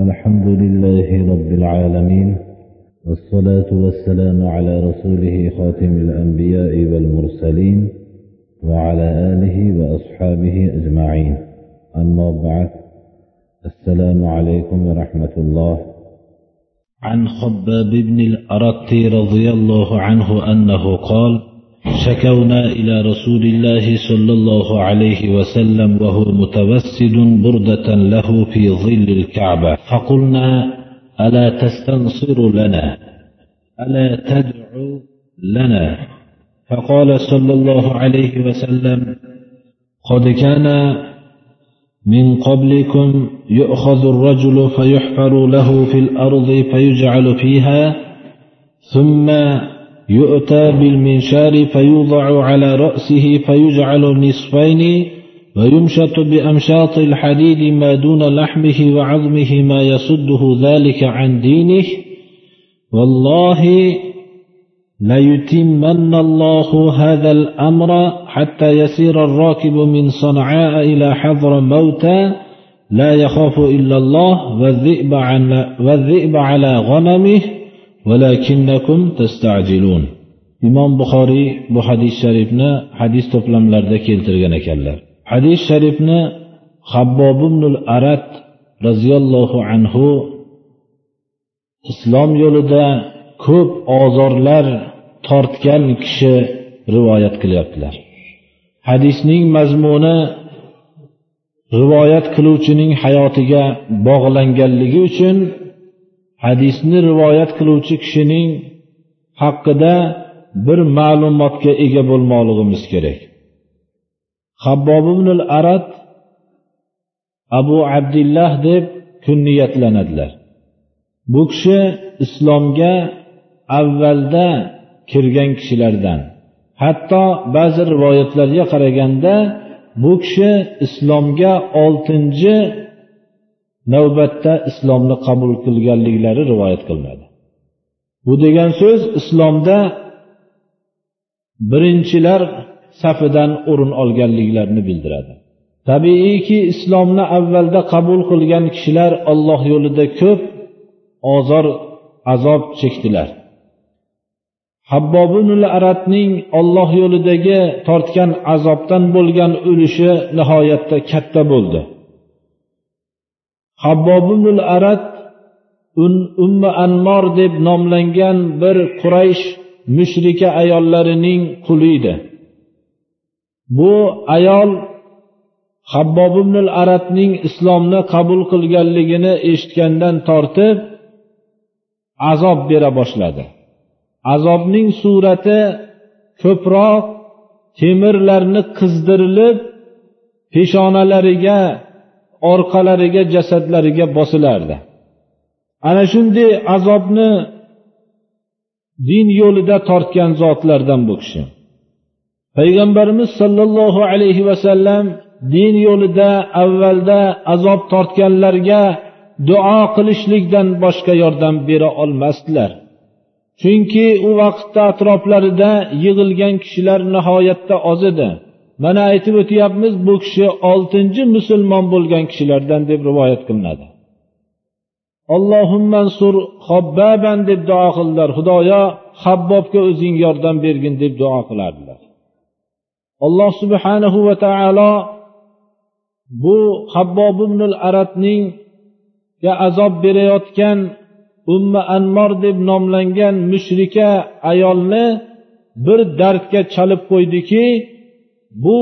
الحمد لله رب العالمين والصلاة والسلام على رسوله خاتم الأنبياء والمرسلين وعلى آله وأصحابه أجمعين. أما بعد السلام عليكم ورحمة الله. عن خباب بن الأرت رضي الله عنه أنه قال شكونا إلى رسول الله صلى الله عليه وسلم وهو متوسد بردة له في ظل الكعبة. فقلنا ألا تستنصر لنا؟ ألا تدعو لنا؟ فقال صلى الله عليه وسلم قد كان من قبلكم يؤخذ الرجل فيحفر له في الأرض فيجعل فيها ثم يؤتى بالمنشار فيوضع على رأسه فيجعل نصفين ويمشط بأمشاط الحديد ما دون لحمه وعظمه ما يصده ذلك عن دينه. والله ليتمن الله هذا الأمر حتى يسير الراكب من صنعاء إلى حضر موتى. لا يخاف إلا الله والذئب, على غنمه. Imom buxoriy bu hadis sharifni hadis to'plamlarida keltirgan ekanlar. Hadis sharifni habbobimnul arat roziyallohu anhu islom yo'lida ko'p ozorlar tortgan kishi rivoyat qilyaptilar. Hadisning mazmuni rivoyat qiluvchining hayotiga bog'langanligi uchun hadisni rivoyat qiluvchi kishining haqida bir ma'lumotga ega bo'lmoqligimiz kerak. Habbob ibn Arad abu abdillah deb kunniyatlanadilar. Bu kishi islomga avvalda kirgan kishilardan. Hatto ba'zi rivoyatlarga qaraganda bu kishi islomga oltinchi navbatda islomni qabul qilganliklari rivoyat qilinadi. Bu degan so'z islomda birinchilar safidan o'rin olganliklarini bildiradi. Tabiiyki islomni avvalda qabul qilgan kishilar olloh yo'lida ko'p ozor azob chekdilar. Habbobinul aratning olloh yo'lidagi tortgan azobdan bo'lgan ulushi nihoyatda katta bo'ldi. Habbobinul arat umma anmor deb nomlangan bir quraysh mushrika ayollarining quli edi. Bu ayol habbob ibnul aratning islomni qabul qilganligini eshitgandan tortib azob bera boshladi. Azobning surati ko'proq temirlarni qizdirilib peshonalariga orqalariga jasadlariga bosilardi. Ana shunday azobni din yo'lida tortgan zotlardan bu kishi. Payg'ambarimiz sollallohu alayhi vasallam din yo'lida avvalda azob tortganlarga duo qilishlikdan boshqa yordam bera olmasdilar. Chunki u vaqtda atroflarida yig'ilgan kishilar nihoyatda oz edi. Mana aytib o'tyapmiz bu kishi oltinchi musulmon bo'lgan kishilardan deb rivoyat qilinadi. Allohimmansur hobbaban deb duo qildilar. Xudoyo habbobga o'zing yordam bergin deb duo qilardilar. Alloh subhanahu va taolo bu habbob ibnul aratning azob berayotgan umma anmor deb nomlangan mushrika ayolni bir dardga chalib qo'ydiki bu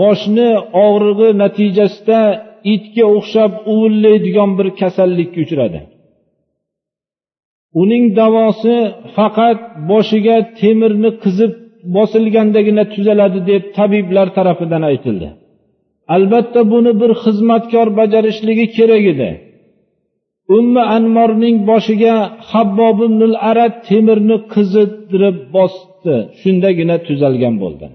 boshni og'rig'i natijasida itga o'xshab uvillaydigan bir kasallikka uchradi. Uning davosi faqat boshiga temirni qizib bosilgandagina tuzaladi deb tabiblar tarafidan aytildi. Albatta buni bir xizmatkor bajarishligi kerak edi. Umma anmorning boshiga habbobimnul arat temirni qizdirib bosdi shundagina tuzalgan bo'ldi.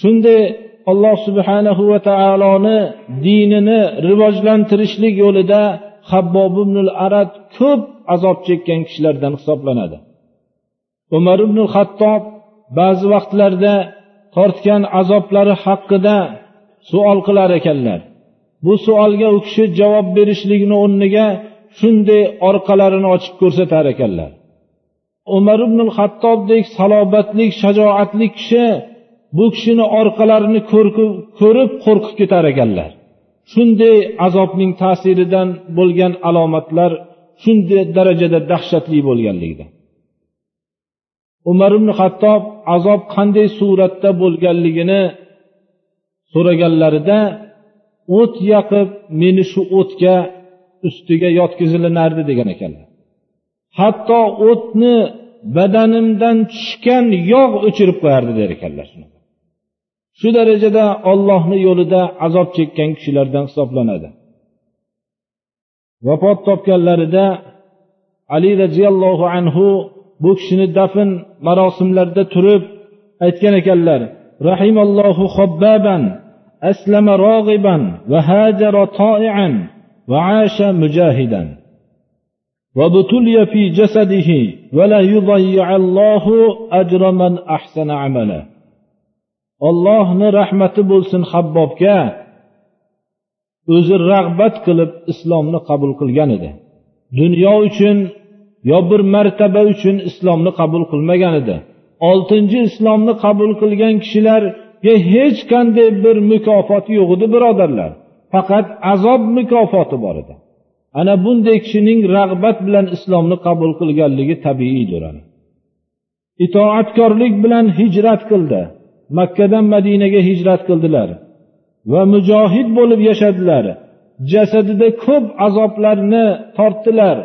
Shunday alloh subhanahu va taoloni dinini rivojlantirishlik yo'lida habbob ibn arad ko'p azob chekkan kishilardan hisoblanadi. Umar ibn hattob ba'zi vaqtlarda tortgan azoblari haqida savol qilar ekanlar. Bu savolga u kishi javob berishlikni o'rniga shunday orqalarini ochib ko'rsatar ekanlar. Umar ibn hattobdek salobatli shajoatli kishi bu kishini orqalarini ko'rib qo'rqib ketar ekanlar. Shunday azobning ta'siridan bo'lgan alomatlar shunday darajada dahshatli bo'lganligida. Umar ibn hattob azob qanday suratda bo'lganligini so'raganlarida o't yoqib meni shu o'tga ustiga yotkizilinardi degan ekanlar. Hatto o'tni badanimdan tushgan yog' o'chirib qo'yardi der ekanlar shu darajada ollohni yo'lida azob chekkan kishilardan hisoblanadi vafot topganlarida ali roziyallohu anhu bu kishini dafn marosimlarida turib aytgan ekanlar rahimallohu xobbaban aslama rog'iban va hajara toian va asha mujahidan وابتلي في جسده ولا يضيع الله أجر من أحسن عملا ollohni rahmati bo'lsin habbobga. O'zi rag'bat qilib islomni qabul qilgan edi. Dunyo uchun yo bir martaba uchun islomni qabul qilmagan edi. Oltinchi islomni qabul qilgan kishilarga hech qanday bir mukofot yo'q edi birodarlar. Faqat azob mukofoti bor edi. Ana bunday kishining rag'bat bilan islomni qabul qilganligi tabiiydir itoatkorlik bilan hijrat qildi. Makkadan madinaga hijrat qildilar va mujohid bo'lib yashadilar. Jasadida ko'p azoblarni tortdilar.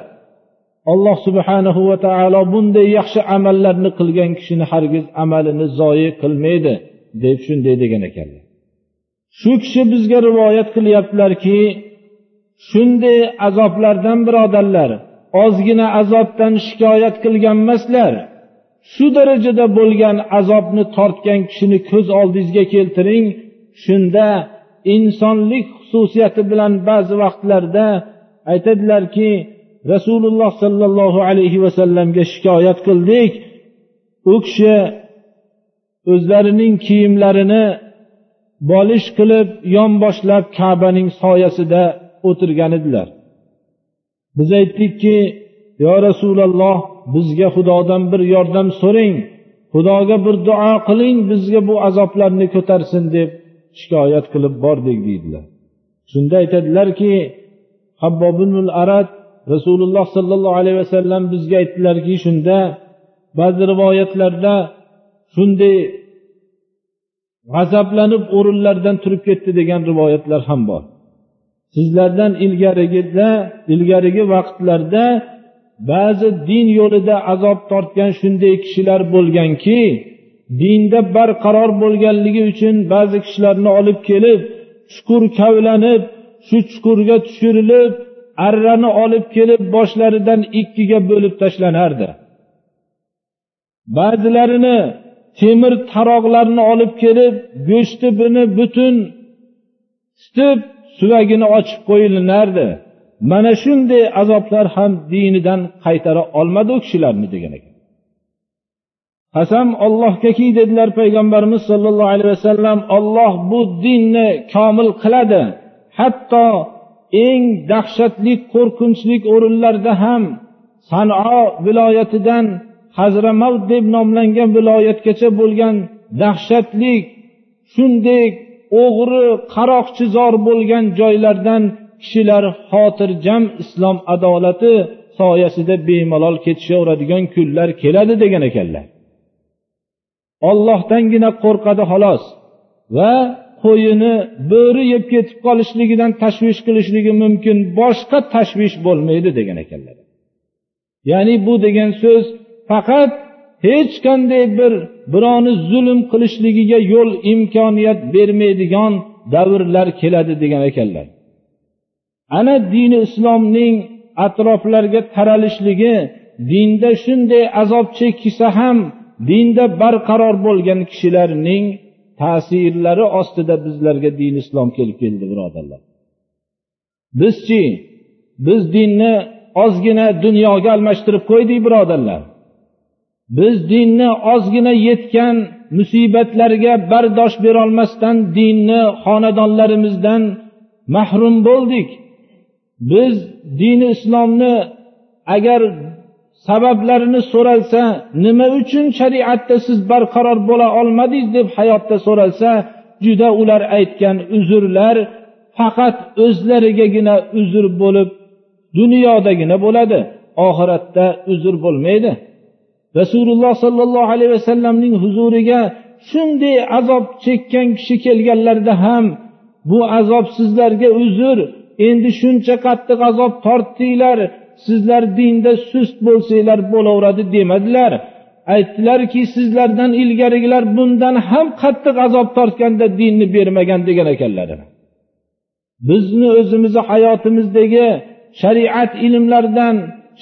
Alloh subhanahu va taolo bunday yaxshi amallarni qilgan kishini hargiz amalini zoyi qilmaydi deb shunday degan ekanlar. Shu kishi bizga rivoyat qilyaptilarki shunday azoblardan birodarlar ozgina azobdan shikoyat qilganmaslar shu darajada bo'lgan azobni tortgan kishini ko'z oldingizga keltiring. Shunda insonlik xususiyati bilan ba'zi vaqtlarda aytadilarki rasululloh sollallohu alayhi vasallamga shikoyat qildik. U kishi o'zlarining kiyimlarini bolish qilib yonboshlab kabaning soyasida o'tirgan edilar. Biz aytdikki yo rasululloh bizga xudodan bir yordam so'rang xudoga bir duo qiling bizga bu azoblarni ko'tarsin deb shikoyat qilib bordik deydilar. Shunda aytadilarki habbobinul arad rasululloh sollallohu alayhi vasallam bizga aytdilarki shunda ba'zi rivoyatlarda shunday g'azablanib o'rinlaridan turib ketdi degan rivoyatlar ham bor. Sizlardan ilgarigida ilgarigi vaqtlarda ba'zi din yo'lida azob tortgan shunday kishilar bo'lganki dinda barqaror bo'lganligi uchun ba'zi kishilarni olib kelib chuqur kavlanib shu chuqurga tushirilib arrani olib kelib boshlaridan ikkiga bo'lib tashlanardi. Ba'zilarini temir taroqlarni olib kelib go'shti buni butun tutib suvagini ochib qo'yilinardi. Mana shunday azoblar ham dinidan qaytara olmadi u kishilarni degan ekan. Qasam ollohgaki dedilar payg'ambarimiz sollallohu alayhi vasallam olloh bu dinni komil qiladi. Hatto eng dahshatli qo'rqinchli o'rinlarda ham san'o viloyatidan hazramavt deb nomlangan viloyatgacha bo'lgan dahshatli shunday o'g'ri qaroqchizor bo'lgan joylardan kishilar xotirjam islom adolati soyasida bemalol ketishaveradigan kunlar keladi degan ekanlar. Ollohdangina qo'rqadi xolos va qo'yini bo'ri yeb ketib qolishligidan tashvish qilishligi mumkin boshqa tashvish bo'lmaydi degan ekanlar. Ya'ni bu degan so'z faqat hech qanday bir birovni zulm qilishligiga yo'l imkoniyat bermaydigan davrlar keladi degan ekanlar. Ana dini islomning atroflarga taralishligi dinda shunday azob chekkisa ham dinda barqaror bo'lgan kishilarning ta'sirlari ostida bizlarga din islom kelib keldi birodarlar. Bizchi biz dinni ozgina dunyoga almashtirib qo'ydik birodarlar. Biz dinni ozgina yetgan musibatlarga bardosh berolmasdan dinni xonadonlarimizdan mahrum bo'ldik. Biz dini islomni agar sabablarini so'ralsa nima uchun shariatda siz barqaror bo'la olmadingiz deb hayotda so'ralsa juda ular aytgan uzrlar faqat o'zlarigagina uzr bo'lib dunyodagina bo'ladi. Oxiratda uzr bo'lmaydi. Rasululloh sollallohu alayhi vasallamning huzuriga shunday azob chekkan kishi kelganlarida ham bu azob sizlarga uzr endi shuncha qattiq azob tortdinglar sizlar dinda sust bo'lsanglar bo'laveradi demadilar. Aytdilarki sizlardan ilgarigilar bundan ham qattiq azob tortganda dinni bermagan degan ekanlar. Bizni o'zimizni hayotimizdagi shariat ilmlaridan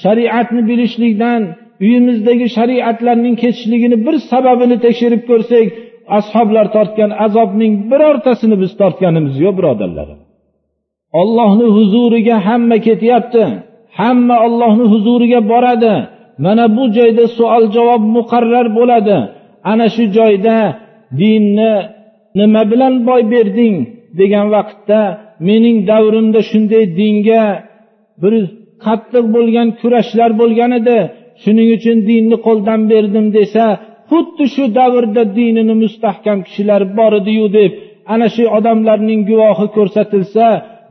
shariatni bilishlikdan uyimizdagi shariatlarning ketishligini bir sababini tekshirib ko'rsak ashoblar tortgan azobning birortasini biz tortganimiz yo'q birodarlar. Ollohni huzuriga hamma ketyapti. Hamma ollohni huzuriga boradi. Mana bu joyda savol javob muqarrar bo'ladi. Ana shu joyda dinni nima bilan boy berding degan vaqtda mening davrimda shunday dinga bir qattiq bo'lgan kurashlar bo'lgan edi. Shuning uchun dinni qo'ldan berdim desa xuddi shu davrda dinini mustahkam kishilar bor ediyu deb ana shu odamlarning guvohi ko'rsatilsa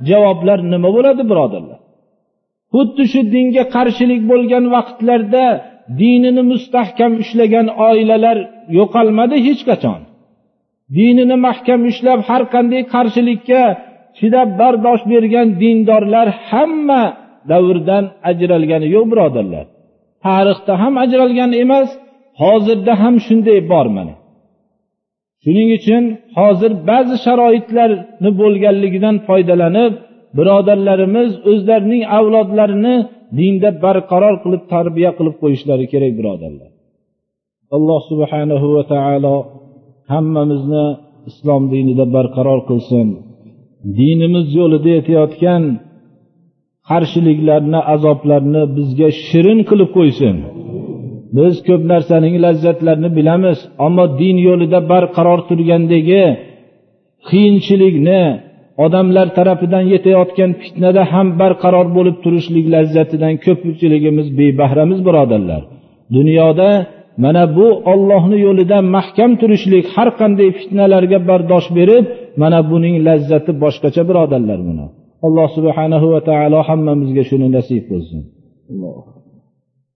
javoblar nima bo'ladi birodarlar? Xuddi shu dinga qarshilik bo'lgan vaqtlarda dinini mustahkam ushlagan oilalar yo'qolmadi hech qachon. Dinini mahkam ushlab har qanday qarshilikka chidab bardosh bergan dindorlar hamma davrdan ajralgani yo'q birodarlar. Tarixda ham ajralgan emas hozirda ham shunday bor mana shuning uchun hozir ba'zi sharoitlarni bo'lganligidan foydalanib birodarlarimiz o'zlarining avlodlarini dinda barqaror qilib tarbiya qilib qo'yishlari kerak birodarlar. Alloh subhanahu va taolo hammamizni islom dinida barqaror qilsin. Dinimiz yo'lida etayotgan qarshiliklarni azoblarni bizga shirin qilib qo'ysin. Biz ko'p narsaning lazzatlarini bilamiz ammo din yo'lida barqaror turgandagi qiyinchilikni odamlar tarafidan yetayotgan fitnada ham barqaror bo'lib turishlik lazzatidan ko'pchiligimiz bebahramiz birodarlar. Dunyoda mana bu ollohni yo'lida mahkam turishlik har qanday fitnalarga bardosh berib mana buning lazzati boshqacha birodarlar buni. Alloh subhanahu va taolo hammamizga shuni nasib qilsin. Alloh